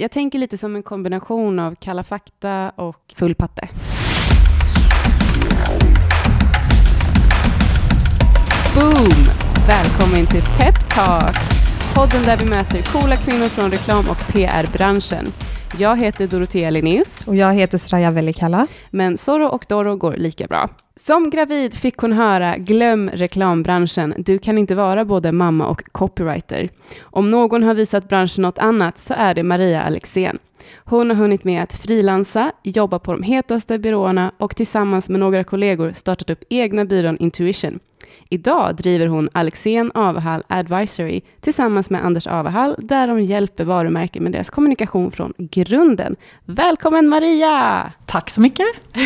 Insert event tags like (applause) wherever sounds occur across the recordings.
Jag tänker lite som en kombination av Kalla fakta och Full patte. Boom! Välkommen till Pep Talk! Podden där vi möter coola kvinnor från reklam och PR-branschen. Jag heter Dorotea Linnaeus. Och jag heter Sraja Vellikalla. Men Zorro och Doro går lika bra. Som gravid fick hon höra glöm reklambranschen. Du kan inte vara både mamma och copywriter. Om någon har visat branschen något annat så är det Maria Alexén. Hon har hunnit med att frilansa, jobba på de hetaste byråerna och tillsammans med några kollegor startat upp egna byrån Intuition. Idag driver hon Alexén Avehall Advisory tillsammans med Anders Avehall där de hjälper varumärken med deras kommunikation från grunden. Välkommen Maria! Tack så mycket! (laughs)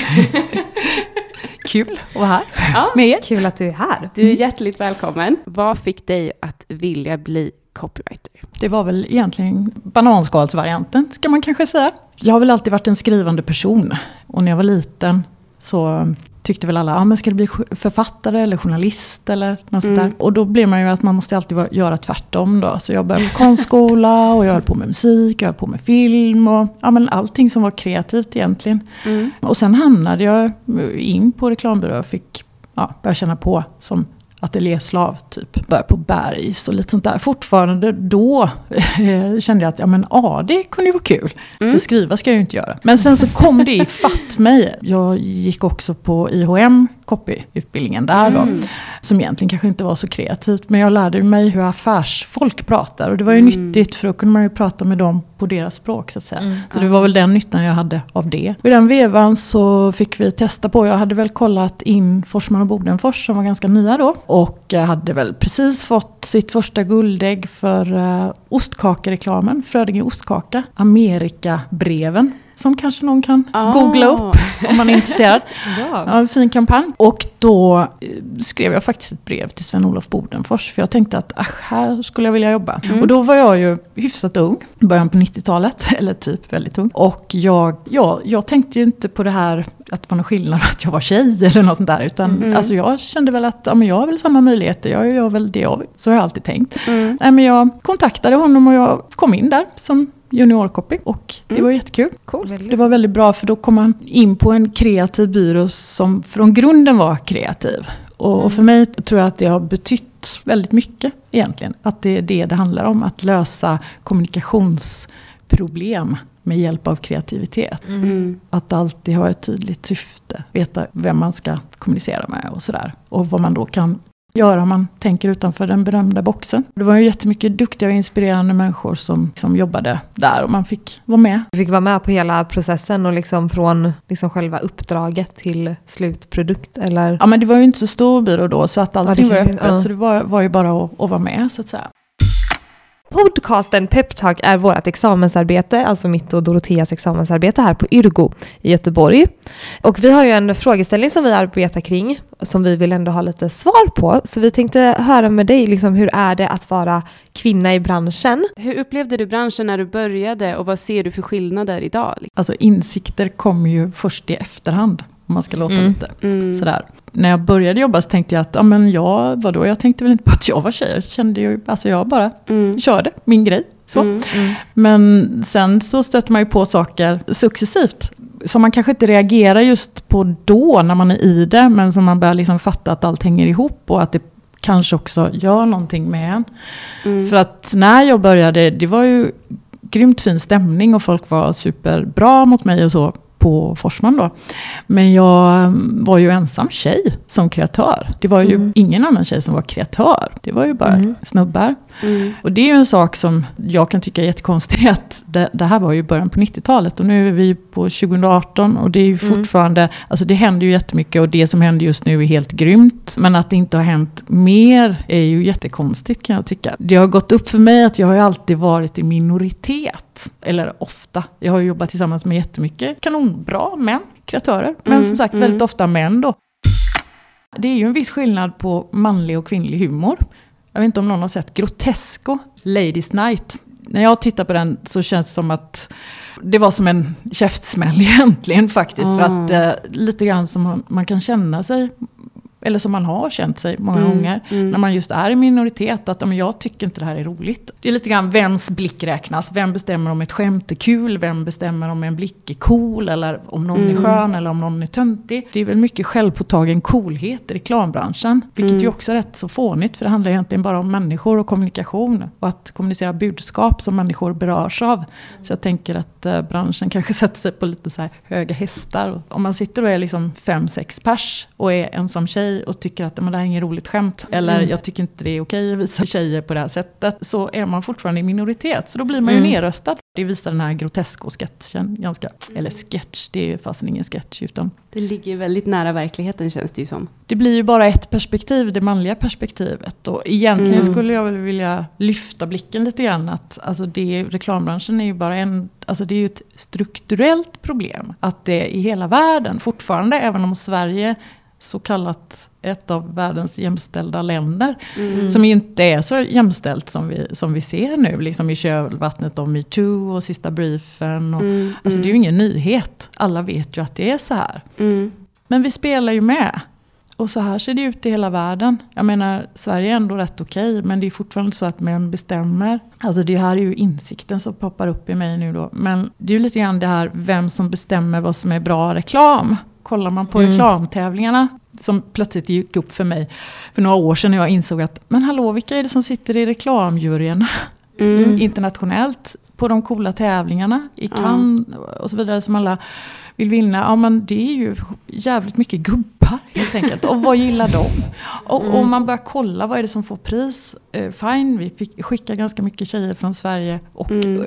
Kul att vara här Ja. med er. Kul att du är här. Du är hjärtligt välkommen. Vad fick dig att vilja bli copywriter? Det var väl egentligen bananskalsvarianten, ska man kanske säga. Jag har väl alltid varit en skrivande person. Och när jag var liten så tyckte väl alla, ja men ska du bli författare eller journalist eller något sånt Mm. där. Och då blev man ju att man måste alltid göra tvärtom då. Så jag började på konstskola och jag höll på med musik, jag höll på med film och ja men allting som var kreativt egentligen. Mm. Och sen hamnade jag in på reklambyrå och fick ja, börja känna på som ateljéslav typ. Började på Bergs och lite sånt där. Fortfarande då eh, kände jag att ja, men AD kunde ju vara kul. Mm. För skriva ska jag ju inte göra. Men sen så kom det i fatt mig. Jag gick också på IHM copyutbildningen där då. Mm. Som egentligen kanske inte var så kreativt. Men jag lärde mig hur affärsfolk pratar. Och det var ju Mm. nyttigt för då kunde man ju prata med dem på deras språk så att säga. Mm. Så det var väl den nyttan jag hade av det. Och I den vevan så fick vi testa på, jag hade väl kollat in Forsman och Bodenfors som var ganska nya då. Och hade väl precis fått sitt första guldägg för uh, ostkakereklamen, Frödinge ostkaka. Amerikabreven. Som kanske någon kan Ah. googla upp om man är intresserad. (laughs) Ja. En fin kampanj. Och då eh, skrev jag faktiskt ett brev till Sven-Olof Bodenfors. För jag tänkte att ach, här skulle jag vilja jobba. Mm. Och då var jag ju hyfsat ung. Början på 90-talet. (laughs) Eller typ väldigt ung. Och jag, ja, jag tänkte ju inte på det här att det var någon skillnad att jag var tjej (laughs) eller något sånt där. Utan Mm. alltså jag kände väl att ja, men jag har väl samma möjligheter. Jag gör väl det jag vill. Så har jag alltid tänkt. Mm. Nej, men jag kontaktade honom och jag kom in där som juniorcopy. Och det Mm. var jättekul. Coolt. Det var väldigt bra för då kom man in på en kreativ byrå som från grunden var kreativ. Och, och för mig tror jag att det har betytt väldigt mycket egentligen. Att det är det det handlar om. Att lösa kommunikationsproblem med hjälp av kreativitet. Mm. Att alltid ha ett tydligt syfte. Veta vem man ska kommunicera med och sådär. Och vad man då kan göra om man tänker utanför den berömda boxen. Det var ju jättemycket duktiga och inspirerande människor som, som jobbade där och man fick vara med. Du fick vara med på hela processen och liksom från liksom själva uppdraget till slutprodukt eller? Ja men det var ju inte så stor byrå då så att allting det var öppet. ja. Så det var, var ju bara att, att vara med så att säga. Podcasten Peptalk är vårt examensarbete, alltså mitt och Doroteas examensarbete här på Yrgo i Göteborg. Och vi har ju en frågeställning som vi arbetar kring, som vi vill ändå ha lite svar på. Så vi tänkte höra med dig, liksom, hur är det att vara kvinna i branschen? Hur upplevde du branschen när du började och vad ser du för skillnader idag? Alltså insikter kommer ju först i efterhand. Om man ska låta Mm. lite Mm. sådär. När jag började jobba så tänkte jag att, ja men jag, vadå, jag tänkte väl inte på att jag var tjej. Jag kände ju, alltså jag bara Mm. körde min grej. Så. Mm. Men sen så stöter man ju på saker successivt. Som man kanske inte reagerar just på då när man är i det. Men som man börjar liksom fatta att allt hänger ihop. Och att det kanske också gör någonting med en. Mm. För att när jag började, det var ju grymt fin stämning och folk var superbra mot mig och så på Forsman då. Men jag mm, var ju ensam tjej som kreatör. Det var ju Mm. ingen annan tjej som var kreatör. Det var ju bara Mm. snubbar. Mm. Och det är ju en sak som jag kan tycka är jättekonstig. (laughs) Att det, det här var ju början på 90-talet och nu är vi på 2018 och det är ju Mm. fortfarande, alltså det händer ju jättemycket och det som händer just nu är helt grymt. Men att det inte har hänt mer är ju jättekonstigt kan jag tycka. Det har gått upp för mig att jag har ju alltid varit i minoritet. Eller ofta. Jag har jobbat tillsammans med jättemycket kanonbra män, kreatörer. Men Mm, som sagt mm. väldigt ofta män då. Det är ju en viss skillnad på manlig och kvinnlig humor. Jag vet inte om någon har sett Grotesco, Ladies Night. När jag tittar på den så känns det som att det var som en käftsmäll (laughs) egentligen faktiskt. För Ah. att eh, lite grann som man, man kan känna sig eller som man har känt sig många Mm, gånger, mm. när man just är i minoritet, att men jag tycker inte det här är roligt. Det är lite grann vems blick räknas, vem bestämmer om ett skämt är kul, vem bestämmer om en blick är cool, eller om någon är Mm. skön, eller om någon är töntig. Det är väl mycket självpåtagen coolhet i reklambranschen, vilket Mm. ju också är rätt så fånigt, för det handlar egentligen bara om människor och kommunikation, och att kommunicera budskap som människor berörs av. Så jag tänker att eh, branschen kanske (laughs) sätter sig på lite så här höga hästar. Om man sitter och är liksom fem, sex pers och är ensam tjej och tycker att men det här är inget roligt skämt. Eller Mm. jag tycker inte det är okej att visa tjejer på det här sättet. Så är man fortfarande i minoritet. Så då blir man ju Mm. nerröstad. Det visar den här Grotesco-sketchen ganska. Eller sketch, det är ju fasen ingen sketch. Utan Det ligger väldigt nära verkligheten känns det ju som. det blir ju bara ett perspektiv, det manliga perspektivet. Och egentligen Mm. skulle jag vilja lyfta blicken lite grann. Att, alltså det, reklambranschen är ju bara en, alltså det är ju ett strukturellt problem. Att det i hela världen fortfarande, även om Sverige så kallat ett av världens jämställda länder, Mm. som inte är så jämställt som vi, som vi ser nu, liksom i kölvattnet av metoo och sista briefen. Och, Mm, Alltså det är ju ingen nyhet, alla vet ju att det är så här. mm. Men vi spelar ju med. Och så här ser det ut i hela världen. Jag menar, Sverige är ändå rätt okej, men det är fortfarande så att män bestämmer. Alltså det här är ju insikten som poppar upp i mig nu då. Men det är ju lite grann det här, vem som bestämmer vad som är bra reklam. Kollar man på Mm. reklamtävlingarna, som plötsligt gick upp för mig för några år sedan när jag insåg att, men hallå, vilka är det som sitter i reklamjuryerna Mm. (laughs) internationellt på de coola tävlingarna i. Cannes och så vidare som alla vill vinna. Ja men det är ju jävligt mycket gubbar helt enkelt. Och vad gillar de? Och Mm. om man börjar kolla vad är det som får pris. Eh, fine, vi fick skicka ganska mycket tjejer från Sverige och Mm. eh,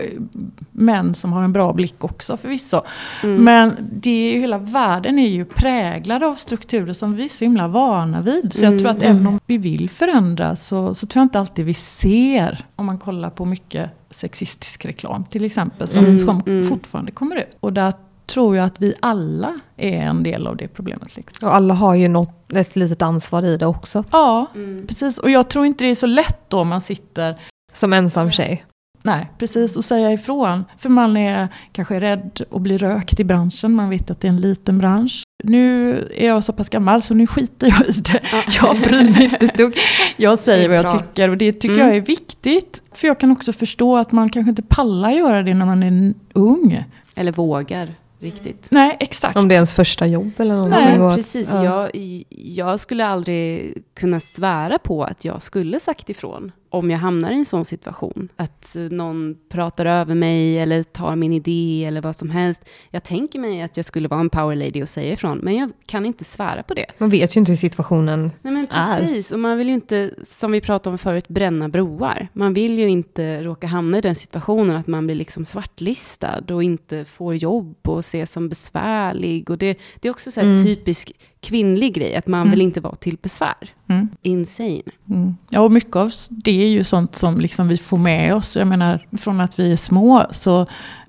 män som har en bra blick också förvisso. Mm. Men det är ju, hela världen är ju präglad av strukturer som vi är så himla vana vid. Så jag Mm, tror att mm. även om vi vill förändra så, så tror jag inte alltid vi ser, om man kollar på mycket sexistisk reklam till exempel, som, Mm, som mm. fortfarande kommer ut. Och där tror jag att vi alla är en del av det problemet. Liksom. Och alla har ju något, ett litet ansvar i det också. Ja, Mm. precis. Och jag tror inte det är så lätt då man sitter Som ensam tjej. Nej, precis. Och säga ifrån. För man är kanske rädd att bli rökt i branschen. Man vet att det är en liten bransch. Nu är jag så pass gammal så nu skiter jag i det. Ja. (laughs) Jag bryr mig inte ett dugg. Jag säger vad jag Bra. tycker och det tycker Mm. jag är viktigt. För jag kan också förstå att man kanske inte pallar göra det när man är ung. Eller vågar riktigt. Nej, exakt. Om det är ens första jobb eller någonting. Nej, Precis, ja. jag, jag skulle aldrig kunna svära på att jag skulle sagt ifrån om jag hamnar i en sån situation. Att eh, någon pratar över mig eller tar min idé eller vad som helst. Jag tänker mig att jag skulle vara en power lady och säga ifrån, men jag kan inte svära på det. Man vet ju inte hur situationen Nej men är. precis, och man vill ju inte, som vi pratade om förut, bränna broar. Man vill ju inte råka hamna i den situationen att man blir liksom svartlistad och inte får jobb och ses som besvärlig. Och det, det är också så här Mm. typisk kvinnlig grej, att man Mm. vill inte vara till besvär. Mm. Insane. Mm. Ja, och mycket av det är ju sånt som liksom vi får med oss. Jag menar, från att vi är små så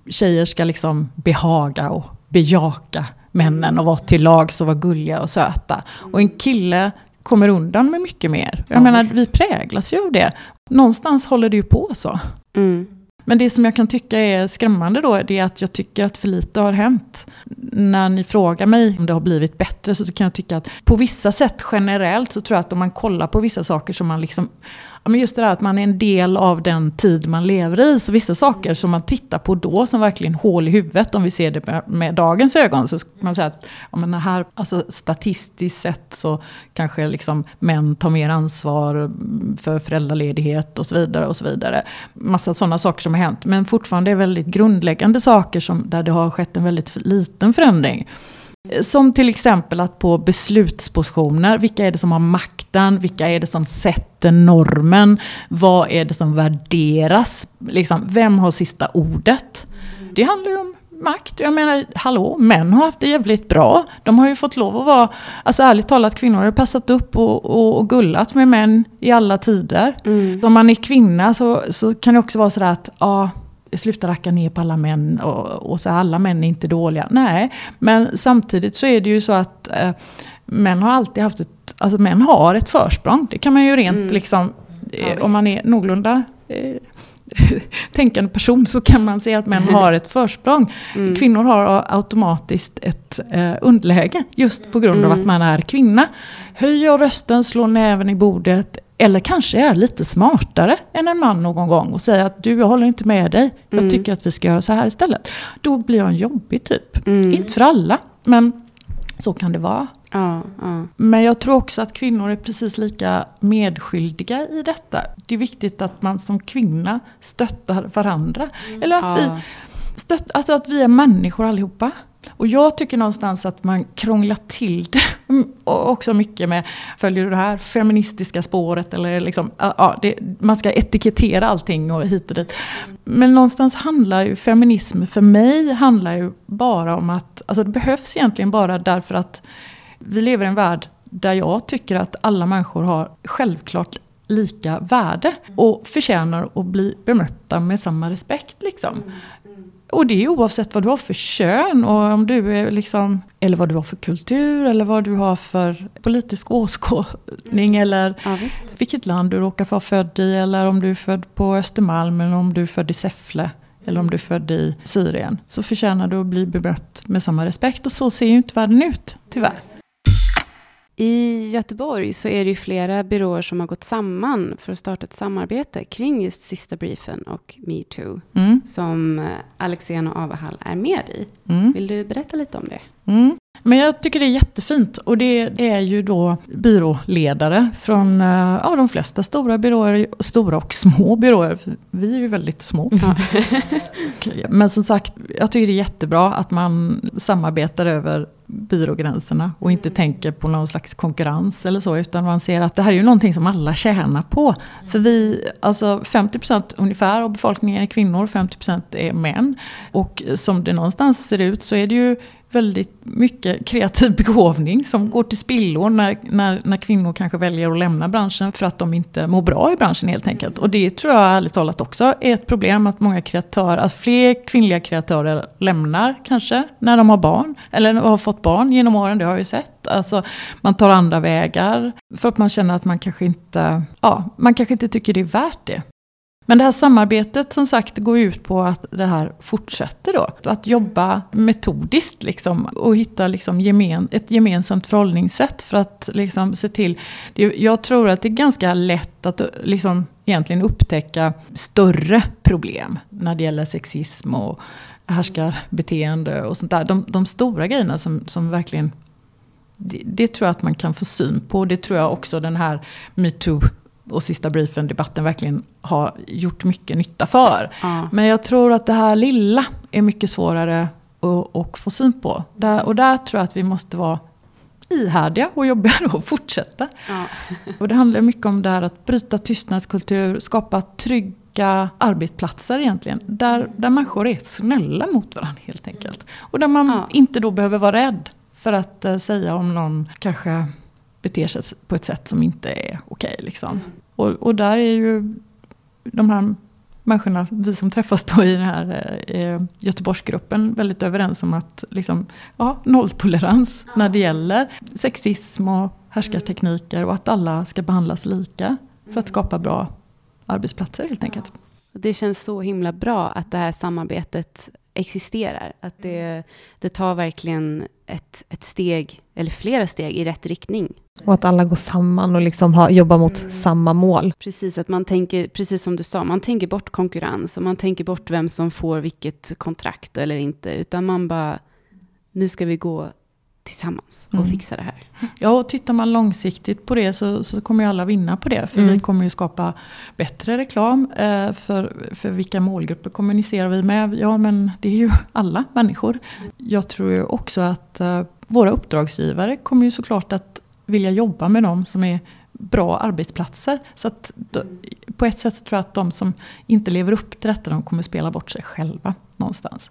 tjejer ska liksom behaga och bejaka männen och vara till lags och vara gulliga och söta. Och en kille kommer undan med mycket mer. Jag Ja, menar, visst. vi präglas ju av det. Någonstans håller det ju på så. Mm. Men det som jag kan tycka är skrämmande då, det är att jag tycker att för lite har hänt. När ni frågar mig om det har blivit bättre så kan jag tycka att på vissa sätt generellt så tror jag att om man kollar på vissa saker som man liksom Ja, men just det där att man är en del av den tid man lever i. Så vissa saker som man tittar på då som verkligen hål i huvudet, om vi ser det med, med dagens ögon, så ska man säga att ja, men det här, alltså, statistiskt sett så kanske liksom män tar mer ansvar för föräldraledighet och så vidare. och så vidare. Massa sådana saker som har hänt. Men fortfarande är väldigt grundläggande saker som, där det har skett en väldigt liten förändring. Som till exempel att på beslutspositioner, vilka är det som har makten? Vilka är det som sätter normen? Vad är det som värderas? Liksom, vem har sista ordet? Det handlar ju om makt. Jag menar, hallå, män har haft det jävligt bra. De har ju fått lov att vara, alltså ärligt talat, kvinnor har ju passat upp och, och, och gullat med män i alla tider. Mm. Om man är kvinna så, så kan det också vara sådär att, ja, sluta racka ner på alla män och, och så alla män är inte dåliga. Nej, men samtidigt så är det ju så att eh, män har alltid haft ett, alltså män har ett försprång. Det kan man ju rent Mm. liksom, Ja, eh, visst. om man är någorlunda eh, (laughs) tänkande person så kan man se att män har ett försprång. Mm. Kvinnor har automatiskt ett eh, underläge just på grund av Mm. att man är kvinna. Höjer rösten, slår näven i bordet eller kanske är lite smartare än en man någon gång och säger att du, jag håller inte med dig. Jag Mm. tycker att vi ska göra så här istället. Då blir jag en jobbig typ. Mm. Inte för alla, men så kan det vara. Ja, ja. Men jag tror också att kvinnor är precis lika medskyldiga i detta. Det är viktigt att man som kvinna stöttar varandra. Eller att, vi, Ja. stött, alltså att vi är människor allihopa. Och jag tycker någonstans att man krånglar till det. (laughs) Och också mycket med, följer du det här feministiska spåret? Eller liksom, ja, ja, det, man ska etikettera allting och hit och dit. Men någonstans handlar ju feminism för mig handlar ju bara om att, alltså det behövs egentligen bara därför att vi lever i en värld där jag tycker att alla människor har självklart lika värde och förtjänar att bli bemötta med samma respekt. Liksom. Och det är oavsett vad du har för kön och om du är liksom, eller vad du har för kultur eller vad du har för politisk åskådning eller ja, vilket land du råkar vara född i eller om du är född på Östermalm eller om du är född i Säffle eller om du är född i Syrien. Så förtjänar du att bli bemött med samma respekt och så ser ju inte världen ut, tyvärr. I Göteborg så är det ju flera byråer som har gått samman för att starta ett samarbete kring just sista briefen och metoo Mm, som eh, och Avahall är med i. mm. Vill du berätta lite om det? Mm. Men jag tycker det är jättefint och det är ju då byråledare från eh, ja, de flesta stora byråer, stora och små byråer. Vi är ju väldigt små. Ja. (laughs) (laughs) Men som sagt, jag tycker det är jättebra att man samarbetar över byrågränserna och inte tänker på någon slags konkurrens eller så utan man ser att det här är ju någonting som alla tjänar på. För vi, alltså 50% ungefär av befolkningen är kvinnor, 50% är män. Och som det någonstans ser ut så är det ju väldigt mycket kreativ (laughs) begåvning som går till spillo när, när, när kvinnor kanske väljer att lämna branschen för att de inte mår bra i branschen helt enkelt. Och det tror jag ärligt talat också är ett problem att många kreatörer, att fler kvinnliga kreatörer lämnar kanske när de har barn. Eller har fått barn genom åren, det har jag ju sett. Alltså man tar andra vägar för att man känner att man kanske inte, ja, man kanske inte tycker det är värt det. Men det här samarbetet som sagt går ut på att det här fortsätter då. Att jobba metodiskt liksom och hitta liksom gemen, ett gemensamt förhållningssätt för att liksom se till. Jag tror att det är ganska lätt att liksom egentligen upptäcka större problem när det gäller sexism och härskarbeteende och sånt där. De, de stora grejerna som, som verkligen det, det tror jag att man kan få syn på. Det tror jag också den här metoo och sista briefen-debatten verkligen har gjort mycket nytta för. Ja. Men jag tror att det här lilla är mycket svårare att, att få syn på. Där, och där tror jag att vi måste vara ihärdiga och jobbiga och fortsätta. Ja. (laughs) Och det handlar mycket om det här att bryta tystnadskultur, skapa trygga arbetsplatser egentligen. Där, där människor är snälla mot varandra helt enkelt. Och där man Ja. inte då behöver vara rädd för att eh, säga om någon kanske beter sig på ett sätt som inte är okej. liksom. Och, och där är ju de här människorna, vi som träffas då i den här eh, Göteborgsgruppen, väldigt överens om att liksom, ja, nolltolerans när det gäller sexism och härskartekniker och att alla ska behandlas lika för att skapa bra arbetsplatser helt enkelt. Det känns så himla bra att det här samarbetet existerar. Att det, det tar verkligen ett, ett steg, eller flera steg i rätt riktning. Och att alla går samman och liksom har, jobbar mot samma mål. Precis, att man tänker, precis som du sa, man tänker bort konkurrens och man tänker bort vem som får vilket kontrakt eller inte, utan man bara, nu ska vi gå tillsammans och Mm. fixa det här. Ja, och tittar man långsiktigt på det så, så kommer ju alla vinna på det. För Mm. vi kommer ju skapa bättre reklam. Eh, för, för vilka målgrupper kommunicerar vi med? Ja, men det är ju alla människor. Jag tror ju också att eh, våra uppdragsgivare kommer ju såklart att vilja jobba med dem som är bra arbetsplatser. Så att då, på ett sätt så tror jag att de som inte lever upp till detta, de kommer spela bort sig själva någonstans.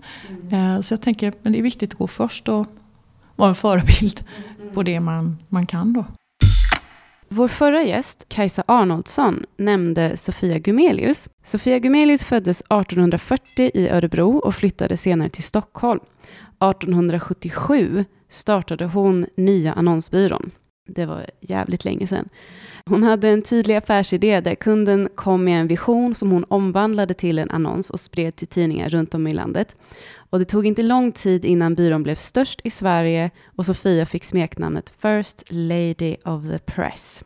Eh, så jag tänker, men det är viktigt att gå först och vara en förebild på det man, man kan då. Vår förra gäst, Kajsa Arnoldsson, nämnde Sofia Gumelius. Sofia Gumelius föddes 1840 i Örebro och flyttade senare till Stockholm. 1877 startade hon Nya Annonsbyrån. Det var jävligt länge sedan. Hon hade en tydlig affärsidé där kunden kom med en vision som hon omvandlade till en annons och spred till tidningar runt om i landet. Och det tog inte lång tid innan byrån blev störst i Sverige och Sofia fick smeknamnet First Lady of the Press.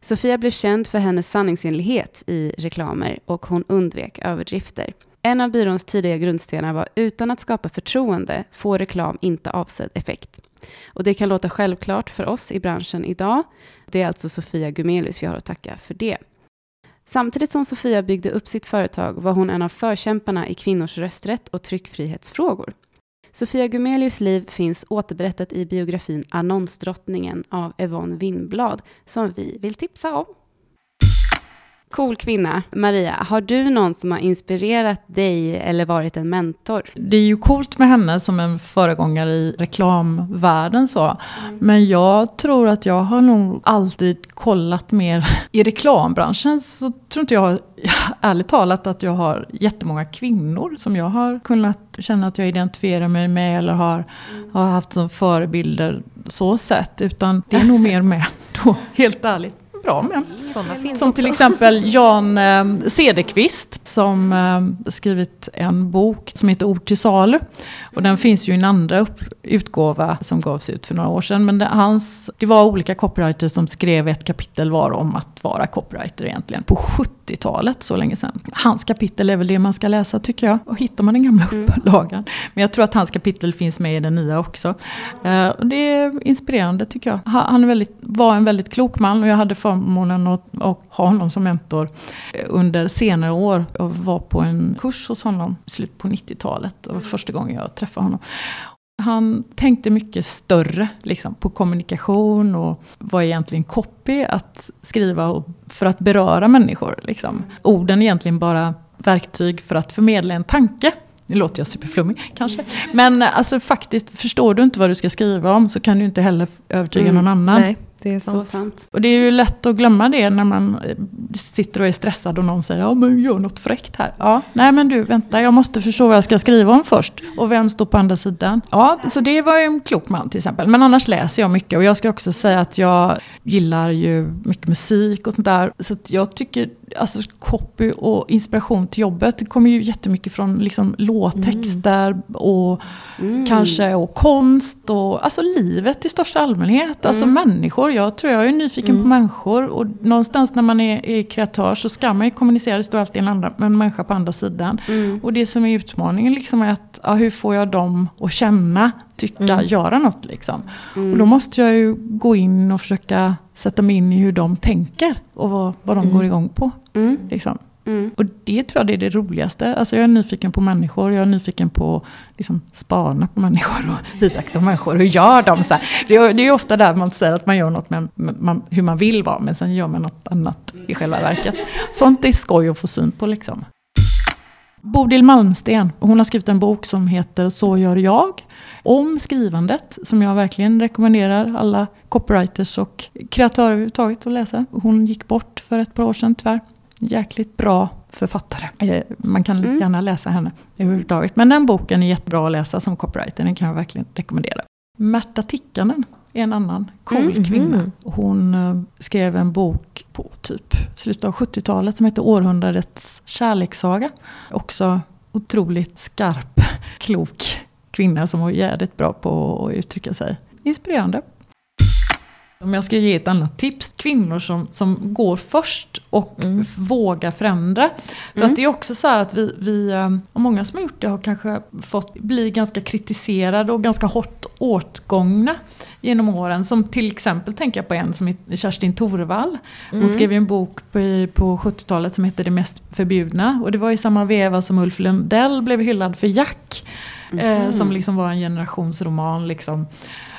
Sofia blev känd för hennes sanningsenlighet i reklamer och hon undvek överdrifter. En av byråns tidiga grundstenar var utan att skapa förtroende får reklam inte avsedd effekt. Och det kan låta självklart för oss i branschen idag. Det är alltså Sofia Gumelius vi har att tacka för det. Samtidigt som Sofia byggde upp sitt företag var hon en av förkämparna i kvinnors rösträtt och tryckfrihetsfrågor. Sofia Gumelius liv finns återberättat i biografin Annonsdrottningen av Yvonne Windblad som vi vill tipsa om. Cool kvinna. Maria, har du någon som har inspirerat dig eller varit en mentor? Det är ju coolt med henne som en föregångare i reklamvärlden så. Mm. Men jag tror att jag har nog alltid kollat mer (laughs) i reklambranschen så tror inte jag, (laughs) ärligt talat, att jag har jättemånga kvinnor som jag har kunnat känna att jag identifierar mig med eller har, mm. har haft som förebilder så sett. Utan det är nog mer (laughs) med, då, helt ärligt, bra med. Såna finns som också. till exempel Jan eh, Cederqvist som eh, skrivit en bok som heter Ord till salu. Och den finns ju i en andra utgåva som gavs ut för några år sedan. Men det, hans, det var olika copywriters som skrev ett kapitel var om att vara copywriter egentligen. På 70-talet, så länge sedan. Hans kapitel är väl det man ska läsa tycker jag. Och hittar man den gamla mm. upplagan. Men jag tror att hans kapitel finns med i den nya också. Eh, och det är inspirerande tycker jag. Han väldigt, var en väldigt klok man och jag hade förmånen att, att ha honom som mentor under senare år. Och var på en kurs hos honom i slutet på 90-talet. Det var första gången jag träffade honom. Han tänkte mycket större liksom, på kommunikation och vad egentligen copy att skriva för att beröra människor. Liksom. Orden är egentligen bara verktyg för att förmedla en tanke. Nu låter jag superflummig kanske. Men alltså faktiskt, förstår du inte vad du ska skriva om så kan du inte heller övertyga mm. någon annan. Nej. Det är sant. Så sant. Och det är ju lätt att glömma det när man eh, sitter och är stressad och någon säger ja men gör något fräckt här. Ja, nej men du vänta jag måste förstå vad jag ska skriva om först. Och vem står på andra sidan? Ja, så det var ju en klok man till exempel. Men annars läser jag mycket och jag ska också säga att jag gillar ju mycket musik och sånt där. Så jag tycker alltså copy och inspiration till jobbet det kommer ju jättemycket från liksom låttexter mm. och mm. kanske och konst och alltså livet i största allmänhet. Alltså mm. människor. Jag tror jag är nyfiken på mm. människor och någonstans när man är, är kreatör så ska man ju kommunicera. Det står alltid en, andra, en människa på andra sidan. Mm. Och det som är utmaningen liksom är att ja, hur får jag dem att känna tycka, mm. göra något. Liksom. Och då måste jag ju gå in och försöka sätta mig in i hur de tänker och vad, vad de går igång på. Mm. Liksom. Mm. Och det tror jag det är det roligaste. Alltså jag är nyfiken på människor, jag är nyfiken på liksom, spana på människor och (laughs) iaktta människor. Hur gör de? Så här. Det, är, det är ofta där man säger att man gör något med man, hur man vill vara, men sen gör man något annat i själva verket. Sånt är skoj att få syn på liksom. Bodil Malmsten, hon har skrivit en bok som heter Så gör jag. Om skrivandet, som jag verkligen rekommenderar alla copywriters och kreatörer överhuvudtaget att läsa. Hon gick bort för ett par år sedan tyvärr. Jäkligt bra författare. Eh, man kan mm. gärna läsa henne överhuvudtaget. Men den boken är jättebra att läsa som copywriter, den kan jag verkligen rekommendera. Märta Tikkanen är en annan cool mm. kvinna. Hon uh, skrev en bok på typ slutet av 70-talet som heter Århundradets kärlekssaga. Också otroligt skarp, (laughs) klok kvinna som var jävligt bra på att uttrycka sig. Inspirerande. Om jag ska ge ett annat tips. Kvinnor som, som går först och mm. vågar förändra. För mm. att det är också så här att vi, vi, och eh, många som har gjort det har kanske fått bli ganska kritiserade och ganska hårt åtgångna genom åren. Som till exempel tänker jag på en som heter Kerstin Torvall. Hon mm. skrev en bok på, på 70-talet som heter Det mest förbjudna. Och det var i samma veva som Ulf Lundell blev hyllad för Jack. Mm. Eh, som liksom var en generationsroman. Liksom.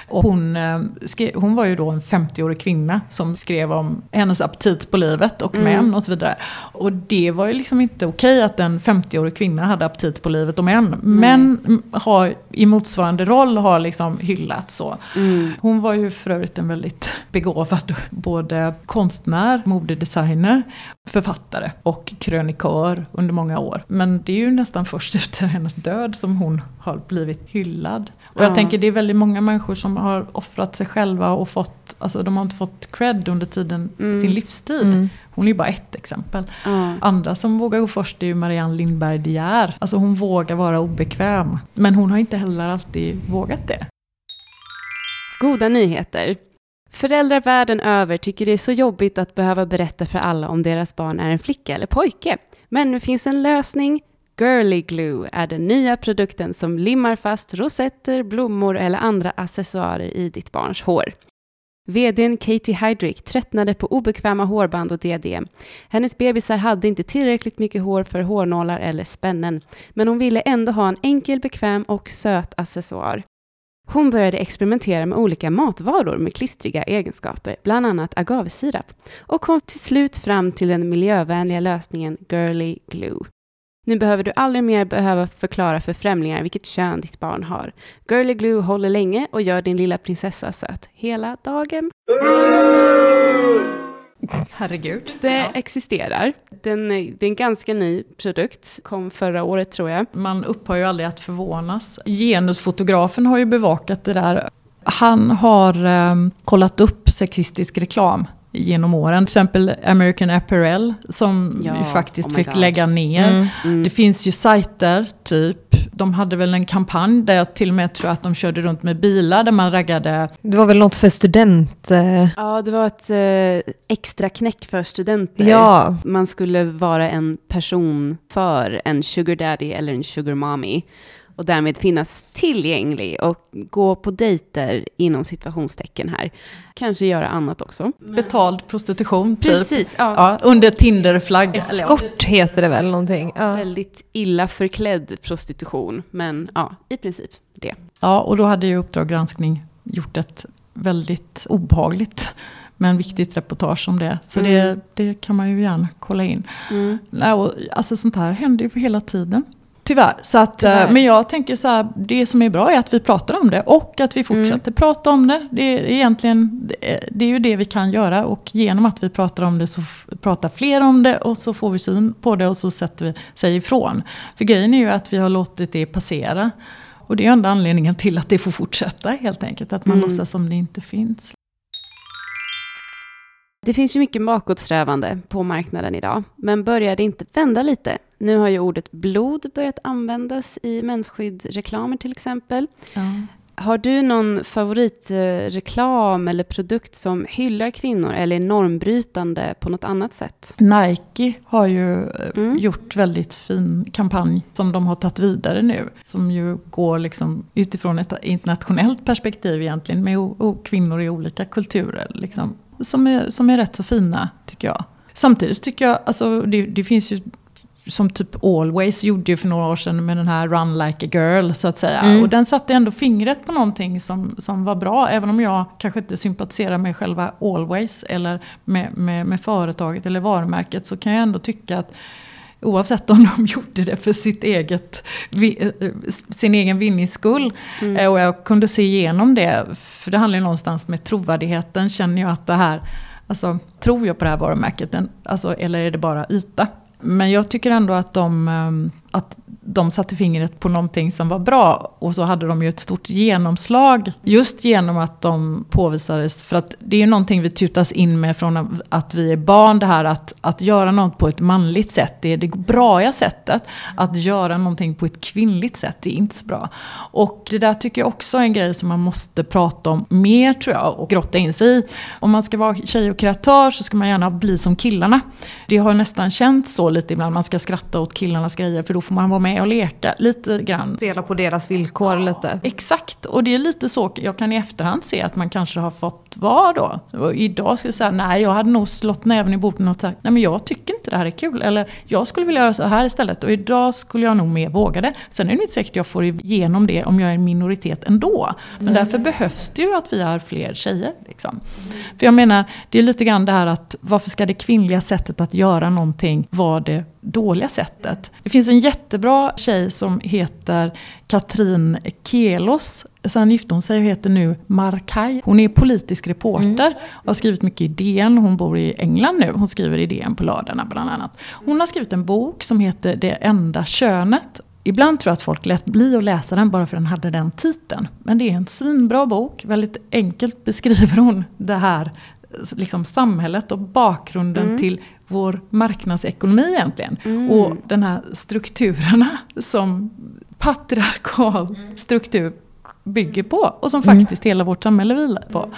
Och hon, eh, skrev, hon var ju då en 50-årig kvinna som skrev om hennes aptit på livet och mm. män och så vidare. Och det var ju liksom inte okej att en 50-årig kvinna hade aptit på livet och män. Mm. Män har i motsvarande roll har liksom hyllats så. Mm. Hon var ju för övrigt en väldigt begåvad både konstnär, modedesigner, författare och krönikör under många år. Men det är ju nästan först (laughs) efter hennes död som hon har blivit hyllad. Och jag tänker det är väldigt många människor som som har offrat sig själva och fått, alltså de har inte fått cred under tiden, Mm. sin livstid. Mm. Hon är ju bara ett exempel. Ja. Andra som vågar gå först är ju Marianne Lindberg De Geer. Alltså hon vågar vara obekväm. Men hon har inte heller alltid vågat det. Goda nyheter. Föräldrar världen över tycker det är så jobbigt att behöva berätta för alla om deras barn är en flicka eller pojke. Men nu finns en lösning. Girly Glue är den nya produkten som limmar fast rosetter, blommor eller andra accessoarer i ditt barns hår. VDn Katie Heidrich tröttnade på obekväma hårband och diadem. Hennes bebisar hade inte tillräckligt mycket hår för hårnålar eller spännen, men hon ville ändå ha en enkel, bekväm och söt accessoar. Hon började experimentera med olika matvaror med klistriga egenskaper, bland annat agavesirap, och kom till slut fram till den miljövänliga lösningen Girly Glue. Nu behöver du aldrig mer behöva förklara för främlingar vilket kön ditt barn har. Girly Glue håller länge och gör din lilla prinsessa söt hela dagen. (laughs) Herregud. Det Ja. existerar. Den, är- det är en ganska ny produkt, kom förra året tror jag. Man upphör ju aldrig att förvånas. Genusfotografen har ju bevakat det där. Han har eh, kollat upp sexistisk reklam genom åren. Till exempel American Apparel som Ja, ju faktiskt oh fick God. lägga ner. Mm. Mm. Det finns ju sajter, typ. De hade väl en kampanj där jag till och med tror att de körde runt med bilar där man raggade. Det var väl något för student... eh, Ja, det var ett eh, extra knäck för studenter. Ja, Man skulle vara en person för en sugar daddy eller en sugar mommy och därmed finnas tillgänglig och gå på dejter inom situationstecken här. Kanske göra annat också. Betald prostitution, typ. Precis, ja. Ja, under Tinder-flagg. Eskort heter det väl någonting. Ja. Väldigt illa förklädd prostitution, men ja, i princip det. Ja, och då hade ju Uppdrag granskning gjort ett väldigt obehagligt men viktigt reportage om det. Så Mm. det, det kan man ju gärna kolla in. Nej, och, alltså sånt här händer ju för hela tiden. Tyvärr. Så att, Tyvärr. eh, Men jag tänker så här, det som är bra är att vi pratar om det och att vi fortsätter prata om det. Det är, egentligen, det är- det är ju det vi kan göra och genom att vi pratar om det så pratar fler om det och så får vi syn på det och så sätter vi sig ifrån. För grejen är ju att vi har låtit det passera. Och det är enda anledningen till att det får fortsätta helt enkelt. Att man Mm. låtsas som det inte finns. Det finns ju mycket bakåtsträvande på marknaden idag, men börjar det inte vända lite? Nu har ju ordet blod börjat användas i mensskyddsreklamer till exempel. Ja. Har du någon favoritreklam eller produkt som hyllar kvinnor eller är normbrytande på något annat sätt? Nike har ju eh, Mm. gjort väldigt fin kampanj som de har tagit vidare nu. Som ju går liksom utifrån ett internationellt perspektiv egentligen med kvinnor i olika kulturer. Liksom, som, är, som är rätt så fina tycker jag. Samtidigt tycker jag, alltså det, det finns ju som typ Always gjorde ju för några år sedan med den här Run Like a Girl så att säga. Mm. Och den satte ändå fingret på någonting som, som var bra. Även om jag kanske inte sympatiserar med själva Always eller med, med, med företaget eller varumärket så kan jag ändå tycka att Oavsett om de (laughs) gjorde det för sitt eget, eh, sin egen vinnings skull. Mm. Eh, Och jag kunde se igenom det. För det handlar ju någonstans med trovärdigheten. Känner jag att det här, alltså tror jag på det här varumärket? Alltså, eller är det bara yta? Men jag tycker ändå att de, ehm, att de satte fingret på någonting som var bra. Och så hade de ju ett stort genomslag. Just genom att de påvisades. För att det är ju någonting vi tutas in med från att vi är barn. Det här att, att göra något på ett manligt sätt. Det är det braiga sättet. Att göra någonting på ett kvinnligt sätt. Det är inte så bra. Och det där tycker jag också är en grej som man måste prata om mer tror jag. Och grotta in sig i. Om man ska vara tjej och kreatör så ska man gärna bli som killarna. Det har nästan känts så lite ibland. Man ska skratta åt killarnas grejer. För då får man vara med och leka lite grann. Spela på deras villkor lite. Exakt, och det är lite så jag kan i efterhand se att man kanske har fått vara då. Och idag skulle jag säga, nej jag hade nog slått näven i bordet och sagt, nej men jag tycker inte det här är kul. Eller jag skulle vilja göra så här istället och idag skulle jag nog mer våga det. Sen är det inte säkert att jag får igenom det om jag är en minoritet ändå. Men därför behövs det ju att vi har fler tjejer. Liksom. För jag menar, det är lite grann det här att varför ska det kvinnliga sättet att göra någonting vara det dåliga sättet? Det finns en jättebra tjej som heter Katrin Kelos. Sen gifte hon sig och heter nu Markaj. Hon är politisk reporter och har skrivit mycket i DN. Hon bor i England nu. Hon skriver i DN på lördagarna bland annat. Hon har skrivit en bok som heter Det enda könet. Ibland tror jag att folk lät bli att läsa den bara för den hade den titeln. Men det är en svinbra bok. Väldigt enkelt beskriver hon det här liksom samhället och bakgrunden Mm. till vår marknadsekonomi egentligen. Mm. Och den här strukturerna (laughs) som patriarkal struktur bygger på. Och som Mm. faktiskt hela vårt samhälle vilar på.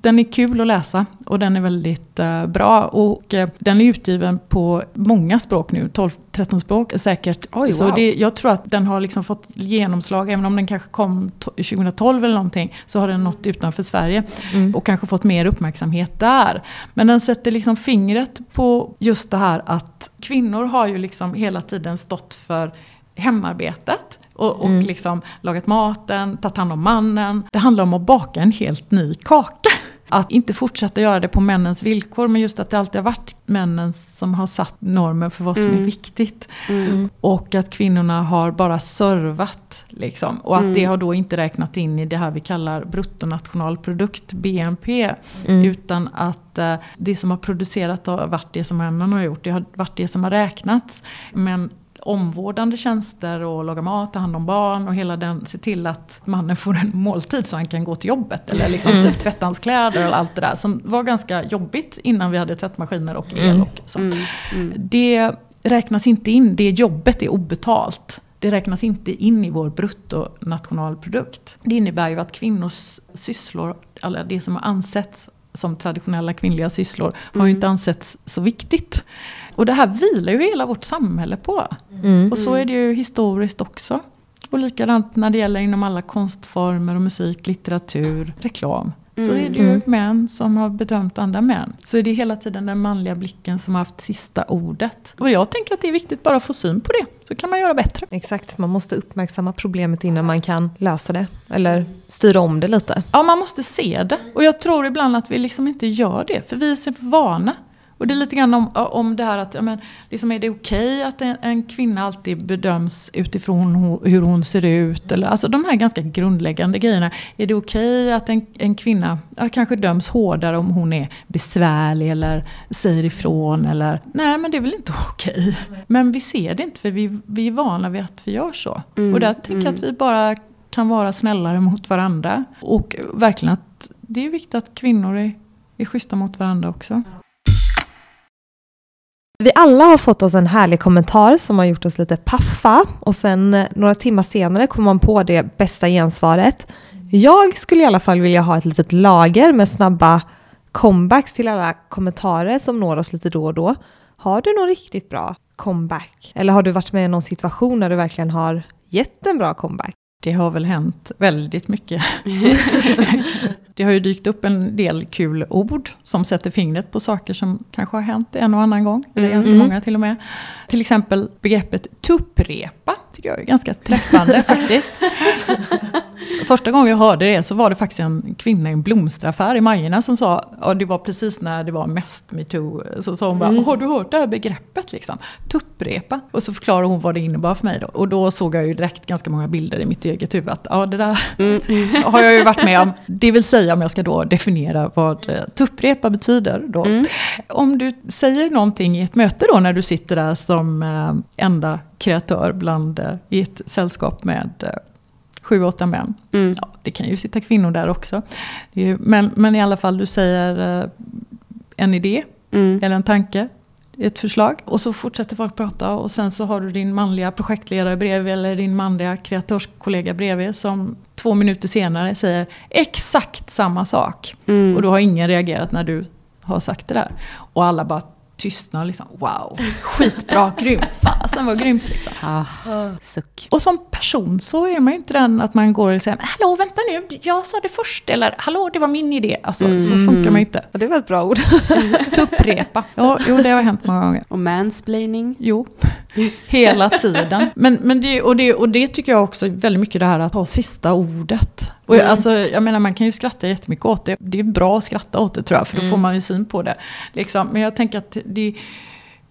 Den är kul att läsa och den är väldigt eh, bra. Och eh, den är utgiven på många språk nu, 12-13 språk säkert. Oj, Så wow. det, jag tror att den har liksom fått genomslag, även om den kanske kom to- 2012 eller någonting, så har den nått utanför Sverige. Mm. Och kanske fått mer uppmärksamhet där. Men den sätter liksom fingret på just det här att kvinnor har ju liksom hela tiden stått för hemarbetet. Och, och Mm. liksom lagat maten, tagit hand om mannen. Det handlar om att baka en helt ny kaka. Att inte fortsätta göra det på männens villkor, men just att det alltid har varit männen som har satt normer för vad som är Mm. viktigt. Mm. Och att kvinnorna har bara servat. Liksom. Och att Mm. det har då inte räknat in i det här vi kallar bruttonationalprodukt, BNP. Mm. Utan att eh, det som har producerat har varit det som männen har gjort. Det har varit det som har räknats. Men omvårdande tjänster och laga mat, ta hand om barn och hela den, se till att mannen får en måltid så han kan gå till jobbet. Eller liksom Mm. typ tvätta hans kläder och allt det där. Som var ganska jobbigt innan vi hade tvättmaskiner och el Mm. och sånt. Mm. Det räknas inte in, det jobbet är obetalt. Det räknas inte in i vår bruttonationalprodukt. Det innebär ju att kvinnors sysslor, eller det som har ansetts som traditionella kvinnliga sysslor, har Mm. ju inte ansetts så viktigt. Och det här vilar ju hela vårt samhälle på. Mm. Och så är det ju historiskt också. Och likadant när det gäller inom alla konstformer och musik, litteratur, reklam. Så Mm. är det ju Mm. män som har bedömt andra män. Så är det hela tiden den manliga blicken som har haft sista ordet. Och jag tänker att det är viktigt bara att få syn på det. Så kan man göra bättre. Exakt, man måste uppmärksamma problemet innan man kan lösa det. Eller styra om det lite. Ja, man måste se det. Och jag tror ibland att vi liksom inte gör det. För vi är så vana. Och det är lite grann om, om det här att, ja, men, liksom är det okej att en, en kvinna alltid bedöms utifrån ho- hur hon ser ut? Eller, alltså de här ganska grundläggande grejerna. Är det okej att en, en kvinna ja, kanske döms hårdare om hon är besvärlig eller säger ifrån? Eller, nej, men det är väl inte okej. Men vi ser det inte för vi, vi är vana vid att vi gör så. Mm, Och där tänker jag mm. att vi bara kan vara snällare mot varandra. Och verkligen att det är viktigt att kvinnor är, är schyssta mot varandra också. Vi alla har fått oss en härlig kommentar som har gjort oss lite paffa och sen eh, några timmar senare kommer man på det bästa gensvaret. Jag skulle i alla fall vilja ha ett litet lager med snabba comebacks till alla kommentarer som når oss lite då och då. Har du någon riktigt bra comeback? Eller har du varit med i någon situation där du verkligen har gett en bra comeback? Det har väl hänt väldigt mycket. (laughs) det har ju dykt upp en del kul ord som sätter fingret på saker som kanske har hänt en och annan gång. Eller ganska Mm. många till och med. Till exempel begreppet tupprepa tycker jag är ganska träffande (laughs) faktiskt. Första gången jag hörde det så var det faktiskt en kvinna i en blomsteraffär i Majorna som sa, och det var precis när det var mest metoo, så sa hon bara, Mm. har du hört det här begreppet liksom? Tupprepa. Och så förklarade hon vad det innebar för mig då. Och då såg jag ju direkt ganska många bilder i mitt eget huvud att, ja det där Mm. (laughs) har jag ju varit med om. Det vill säga om jag ska då definiera vad eh, tupprepa betyder då. Mm. Om du säger någonting i ett möte då när du sitter där som eh, enda kreatör bland, eh, i ett sällskap med sju, åtta män. Mm. Ja, det kan ju sitta kvinnor där också. Ju, men, men i alla fall, du säger eh, en idé Mm. eller en tanke, ett förslag. Och så fortsätter folk prata och sen så har du din manliga projektledare bredvid eller din manliga kreatörskollega bredvid som två minuter senare säger exakt samma sak. Mm. Och då har ingen reagerat när du har sagt det där. Och alla bara tystnar liksom. Wow, skitbra, (laughs) grymt, fasen vad grymt liksom. Ah, suck. Och som person så är man ju inte den att man går och säger Hallå vänta nu, jag sa det först. Eller hallå det var min idé. Alltså så Mm. funkar man ju inte. Ja, det var ett bra ord. (laughs) Tupprepa. Ja, jo det har hänt många gånger. Och mansplaining. Jo, hela tiden. Men, men det, och, det, och det tycker jag också väldigt mycket det här att ha sista ordet. Och jag, Mm. alltså, jag menar man kan ju skratta jättemycket åt det. Det är bra att skratta åt det tror jag, för då får man ju syn på det. Liksom. Men jag tänker att det,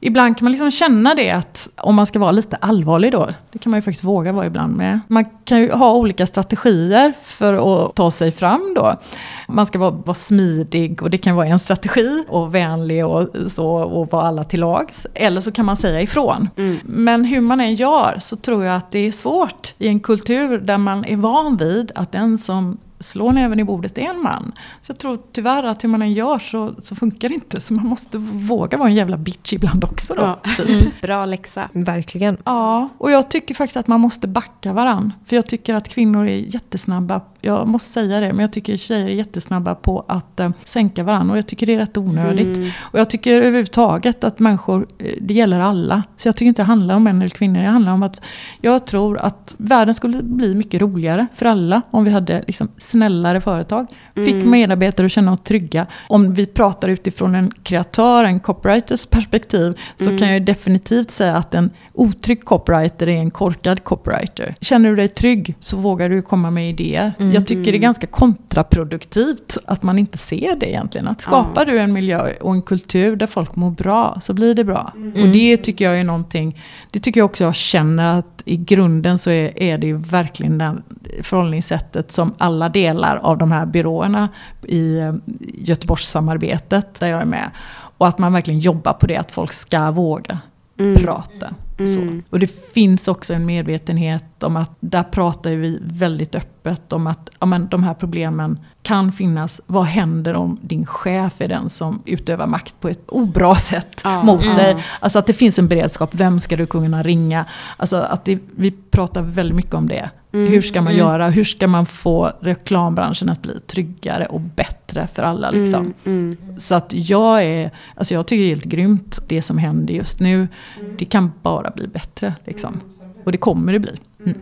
ibland kan man liksom känna det att om man ska vara lite allvarlig då, det kan man ju faktiskt våga vara ibland med. Man kan ju ha olika strategier för att ta sig fram då. Man ska vara, vara smidig och det kan vara en strategi och vänlig och så och vara alla till lags. Eller så kan man säga ifrån. Mm. Men hur man än gör så tror jag att det är svårt i en kultur där man är van vid att den som slår näven i bordet är en man. Så jag tror tyvärr att hur man än gör så, så funkar det inte. Så man måste våga vara en jävla bitch ibland också då. Ja. Typ. Bra läxa. Verkligen. Ja, och jag tycker faktiskt att man måste backa varann. För jag tycker att kvinnor är jättesnabba, jag måste säga det, men jag tycker tjejer är jättesnabba på att eh, sänka varann. Och jag tycker det är rätt onödigt. Mm. Och jag tycker överhuvudtaget att människor, eh, det gäller alla. Så jag tycker inte det handlar om män eller kvinnor. Det handlar om att jag tror att världen skulle bli mycket roligare för alla om vi hade liksom snällare företag. Fick Mm. medarbetare att känna sig trygga. Om vi pratar utifrån en kreatör, en copywriters perspektiv, så Mm. kan jag definitivt säga att en otrygg copywriter är en korkad copywriter. Känner du dig trygg så vågar du komma med idéer. Mm. Jag tycker det är ganska kontraproduktivt att man inte ser det egentligen. Att skapar du en miljö och en kultur där folk mår bra så blir det bra. Och det tycker jag är någonting, det tycker jag också jag känner att i grunden så är, är det ju verkligen det förhållningssättet som alla delar av de här byråerna i eh, Göteborgssamarbetet där jag är med. Och att man verkligen jobbar på det, att folk ska våga Mm. prata. Mm. Så. Och det finns också en medvetenhet om att där pratar vi väldigt öppet om att ja, men, de här problemen kan finnas. Vad händer om din chef är den som utövar makt på ett obra sätt Ja. mot dig? Alltså att det finns en beredskap. Vem ska du kunna ringa? Alltså att det, vi pratar väldigt mycket om det. Mm. Hur ska man Mm. göra? Hur ska man få reklambranschen att bli tryggare och bättre för alla? Liksom? Mm. Mm. Så att jag är, alltså jag tycker det är helt grymt det som händer just nu. Det kan bara bli bättre liksom. Och det kommer det bli. Mm.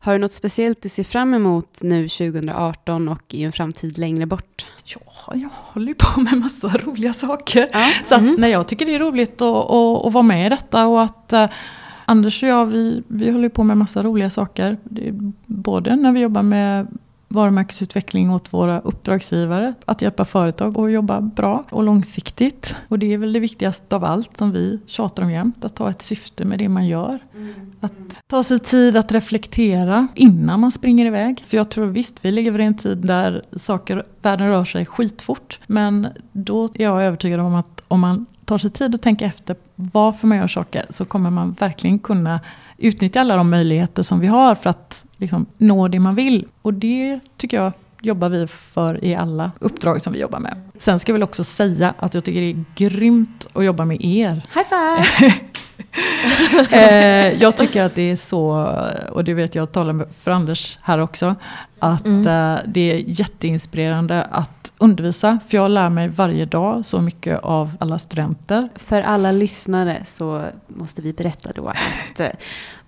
Har du något speciellt du ser fram emot nu 2018 och i en framtid längre bort? Ja, jag håller ju på med massa roliga saker. Ja. Så att, Mm. nej, jag tycker det är roligt att, att, att vara med i detta och att eh, Anders och jag, vi, vi håller på med massa roliga saker. Både när vi jobbar med varumärkesutveckling åt våra uppdragsgivare, att hjälpa företag att jobba bra och långsiktigt. Och det är väl det viktigaste av allt som vi tjatar om jämt, att ha ett syfte med det man gör. Att ta sig tid att reflektera innan man springer iväg. För jag tror visst, vi lever i en tid där saker, världen rör sig skitfort. Men då är jag övertygad om att om man tar sig tid att tänka efter varför man gör saker så kommer man verkligen kunna utnyttja alla de möjligheter som vi har för att liksom, nå det man vill. Och det tycker jag jobbar vi för i alla uppdrag som vi jobbar med. Sen ska jag väl också säga att jag tycker det är grymt att jobba med er. High five! (laughs) Eh, jag tycker att det är så, och det vet jag talar med- för Anders här också, att Mm. eh, det är jätteinspirerande att undervisa. För jag lär mig varje dag så mycket av alla studenter. För alla lyssnare så måste vi berätta då att eh,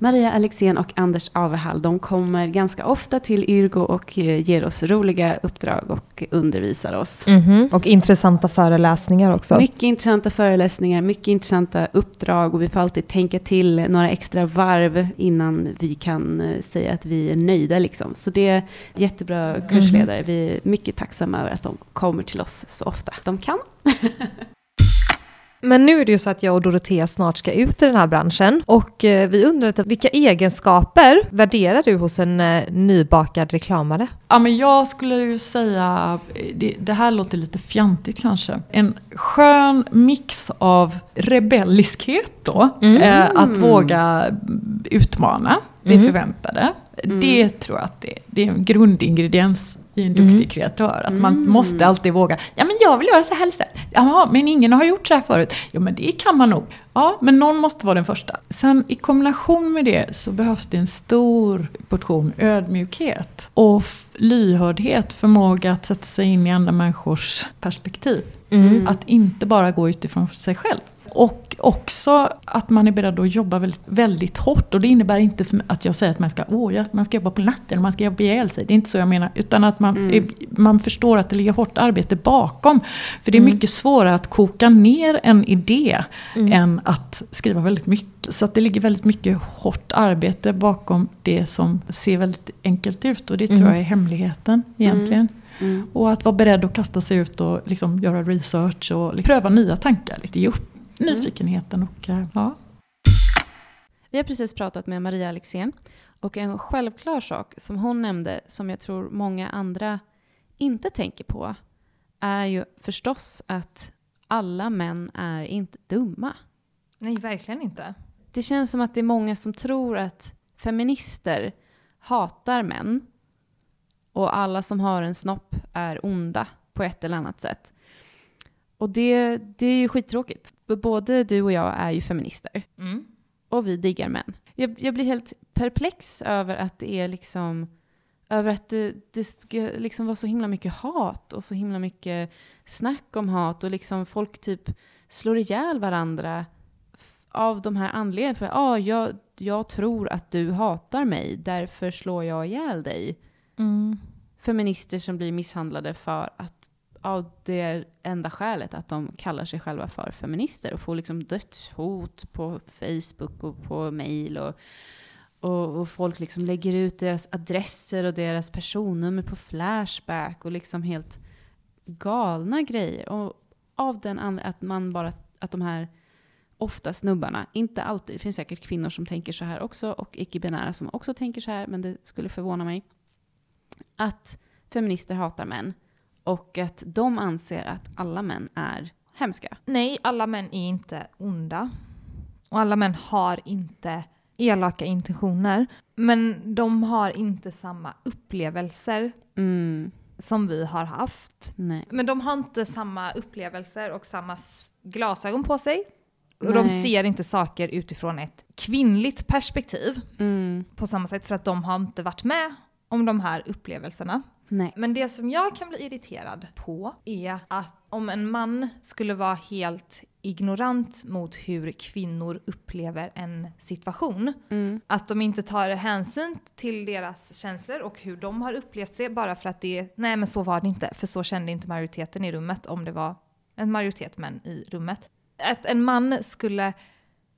Maria Alexén och Anders Avehall, de kommer ganska ofta till Yrgo och eh, ger oss roliga uppdrag och undervisar oss. Mhm. Och intressanta föreläsningar också. Mycket intressanta föreläsningar, mycket intressanta uppdrag och vi får alltid tänka till några extra varv innan vi kan eh, säga att vi är nöjda. Liksom. Så det är jättebra kursledare. Vi är mycket tacksamma över att de kommer till oss så ofta de kan. (laughs) Men nu är det ju så att jag och Dorotea snart ska ut i den här branschen och eh, vi undrar lite, vilka egenskaper värderar du hos en eh, nybakad reklamare? Ja, men jag skulle ju säga, det, det här låter lite fjantigt kanske, en skön mix av rebelliskhet då. Mm. Eh, att våga utmana det Mm. förväntade. Mm. Det tror jag att det, det är en grundingrediens i en duktig Mm. kreatör. Att man Mm. måste alltid våga. Ja men jag vill göra så här istället. Jaha, men ingen har gjort så här förut. Ja men det kan man nog. Ja, men någon måste vara den första. Sen i kombination med det så behövs det en stor portion ödmjukhet. Och lyhördhet, förmåga att sätta sig in i andra människors perspektiv. Mm. Att inte bara gå utifrån sig själv. Och också att man är beredd att jobba väldigt, väldigt hårt. Och det innebär inte att jag säger att man ska, åh, man ska jobba på natten man ska jobba ihjäl sig. Det är inte så jag menar. Utan att man, Mm. är, man förstår att det ligger hårt arbete bakom. För det är Mm. mycket svårare att koka ner en idé Mm. än att skriva väldigt mycket. Så att det ligger väldigt mycket hårt arbete bakom det som ser väldigt enkelt ut. Och det tror Mm. jag är hemligheten egentligen. Mm. Och att vara beredd att kasta sig ut och liksom göra research och liksom pröva nya tankar. Lite ge upp, nyfikenheten och eh, ja. Vi har precis pratat med Maria Alexén och en självklar sak som hon nämnde som jag tror många andra inte tänker på är ju förstås att alla män är inte dumma. Nej, verkligen inte. Det känns som att det är många som tror att feminister hatar män och alla som har en snopp är onda på ett eller annat sätt. Och det, det är ju skittråkigt. Både du och jag är ju feminister Mm. och vi diggar män. Jag, jag blir helt perplex över att det är liksom över att det, det ska liksom vara så himla mycket hat och så himla mycket snack om hat och liksom folk typ slår ihjäl varandra av de här anledningarna. För ah, jag, jag tror att du hatar mig, därför slår jag ihjäl dig. Mm. Feminister som blir misshandlade för att av det enda skälet att de kallar sig själva för feminister och får liksom dödshot på Facebook och på mail och, och, och folk liksom lägger ut deras adresser och deras personnummer på Flashback och liksom helt galna grejer. Och av den anledningen att man bara, att de här ofta snubbarna, inte alltid, det finns säkert kvinnor som tänker så här också och icke-binära som också tänker så här, men det skulle förvåna mig. Att feminister hatar män och att de anser att alla män är hemska. Nej, alla män är inte onda. Och alla män har inte elaka intentioner. Men de har inte samma upplevelser Mm, som vi har haft. nej. Men de har inte samma upplevelser och samma glasögon på sig. Och de ser inte saker utifrån ett kvinnligt perspektiv Mm, på samma sätt för att de har inte varit med om de här upplevelserna. Nej. Men det som jag kan bli irriterad på är att om en man skulle vara helt ignorant mot hur kvinnor upplever en situation, Mm, att de inte tar hänsyn till deras känslor och hur de har upplevt sig bara för att det nej men så var det inte, för så kände inte majoriteten i rummet om det var en majoritet män i rummet. Att en man skulle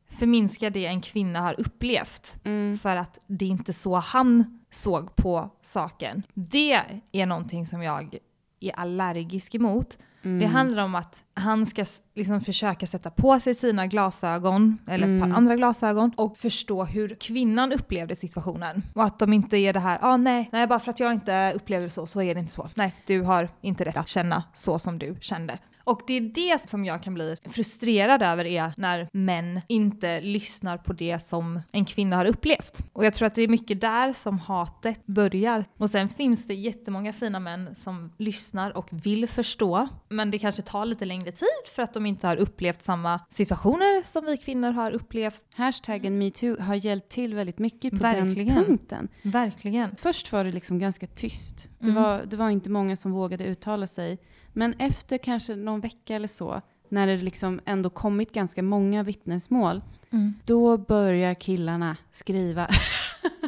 förminska det en kvinna har upplevt mm, för att det är inte så han såg på saken. Det är någonting som jag är allergisk emot. mm. Det handlar om att han ska liksom försöka sätta på sig sina glasögon, eller ett Mm. par andra glasögon, och förstå hur kvinnan upplevde situationen. Och att de inte är det här, ah, nej, nej, bara för att jag inte upplevde det så, så är det inte så. Nej, du har inte rätt att känna så som du kände. Och det är det som jag kan bli frustrerad över är när män inte lyssnar på det som en kvinna har upplevt. Och jag tror att det är mycket där som hatet börjar. Och sen finns det jättemånga fina män som lyssnar och vill förstå. Men det kanske tar lite längre tid för att de inte har upplevt samma situationer som vi kvinnor har upplevt. Hashtaggen metoo har hjälpt till väldigt mycket på Verkligen. den punkten. Verkligen. Först var det liksom ganska tyst. Det, Mm. var, det var inte många som vågade uttala sig. Men efter kanske någon vecka eller så, när det liksom ändå kommit ganska många vittnesmål, då börjar killarna skriva.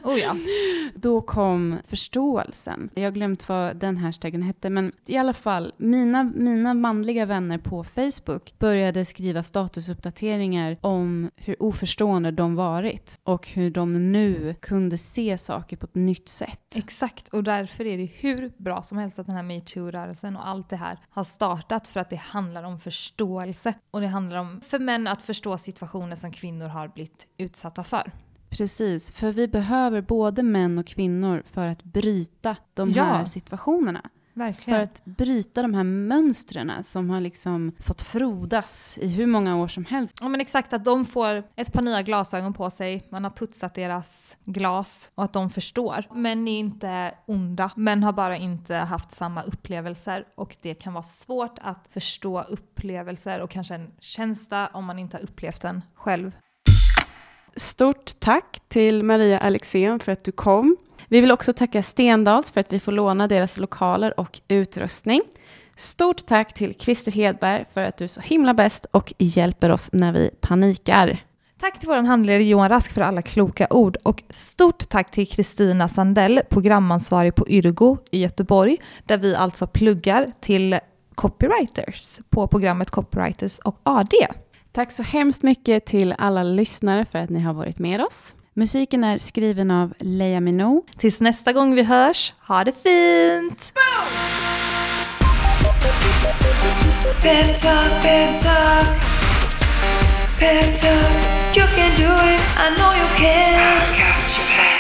Oh ja. (laughs) Då kom förståelsen. Jag har glömt vad den hashtaggen hette, men i alla fall, mina, mina manliga vänner på Facebook började skriva statusuppdateringar om hur oförstående de varit och hur de nu kunde se saker på ett nytt sätt. Exakt, och därför är det hur bra som helst att den här metoo-rörelsen och allt det här har startat för att det handlar om förståelse. Och det handlar om för män att förstå situationer som kvinnor har blivit utsatta för. Precis, för vi behöver både män och kvinnor för att bryta de Ja. här situationerna. För Verkligen. att bryta de här mönstren som har liksom fått frodas i hur många år som helst. Ja men exakt, att de får ett par nya glasögon på sig, man har putsat deras glas och att de förstår. Män är inte onda, män har bara inte haft samma upplevelser och det kan vara svårt att förstå upplevelser och kanske en känsla om man inte har upplevt den själv. Stort tack till Maria Alexén för att du kom. Vi vill också tacka Stendals för att vi får låna deras lokaler och utrustning. Stort tack till Christer Hedberg för att du är så himla bäst och hjälper oss när vi panikar. Tack till vår handledare Johan Rask för alla kloka ord och stort tack till Kristina Sandell, programansvarig på Yrgo i Göteborg, där vi alltså pluggar till copywriters på programmet Copywriters och AD. Tack så hemskt mycket till alla lyssnare för att ni har varit med oss. Musiken är skriven av Leia Minou. Tills nästa gång vi hörs, ha det fint! Pep talk, pep talk. Pep talk, you can do it, I know you can. I got back.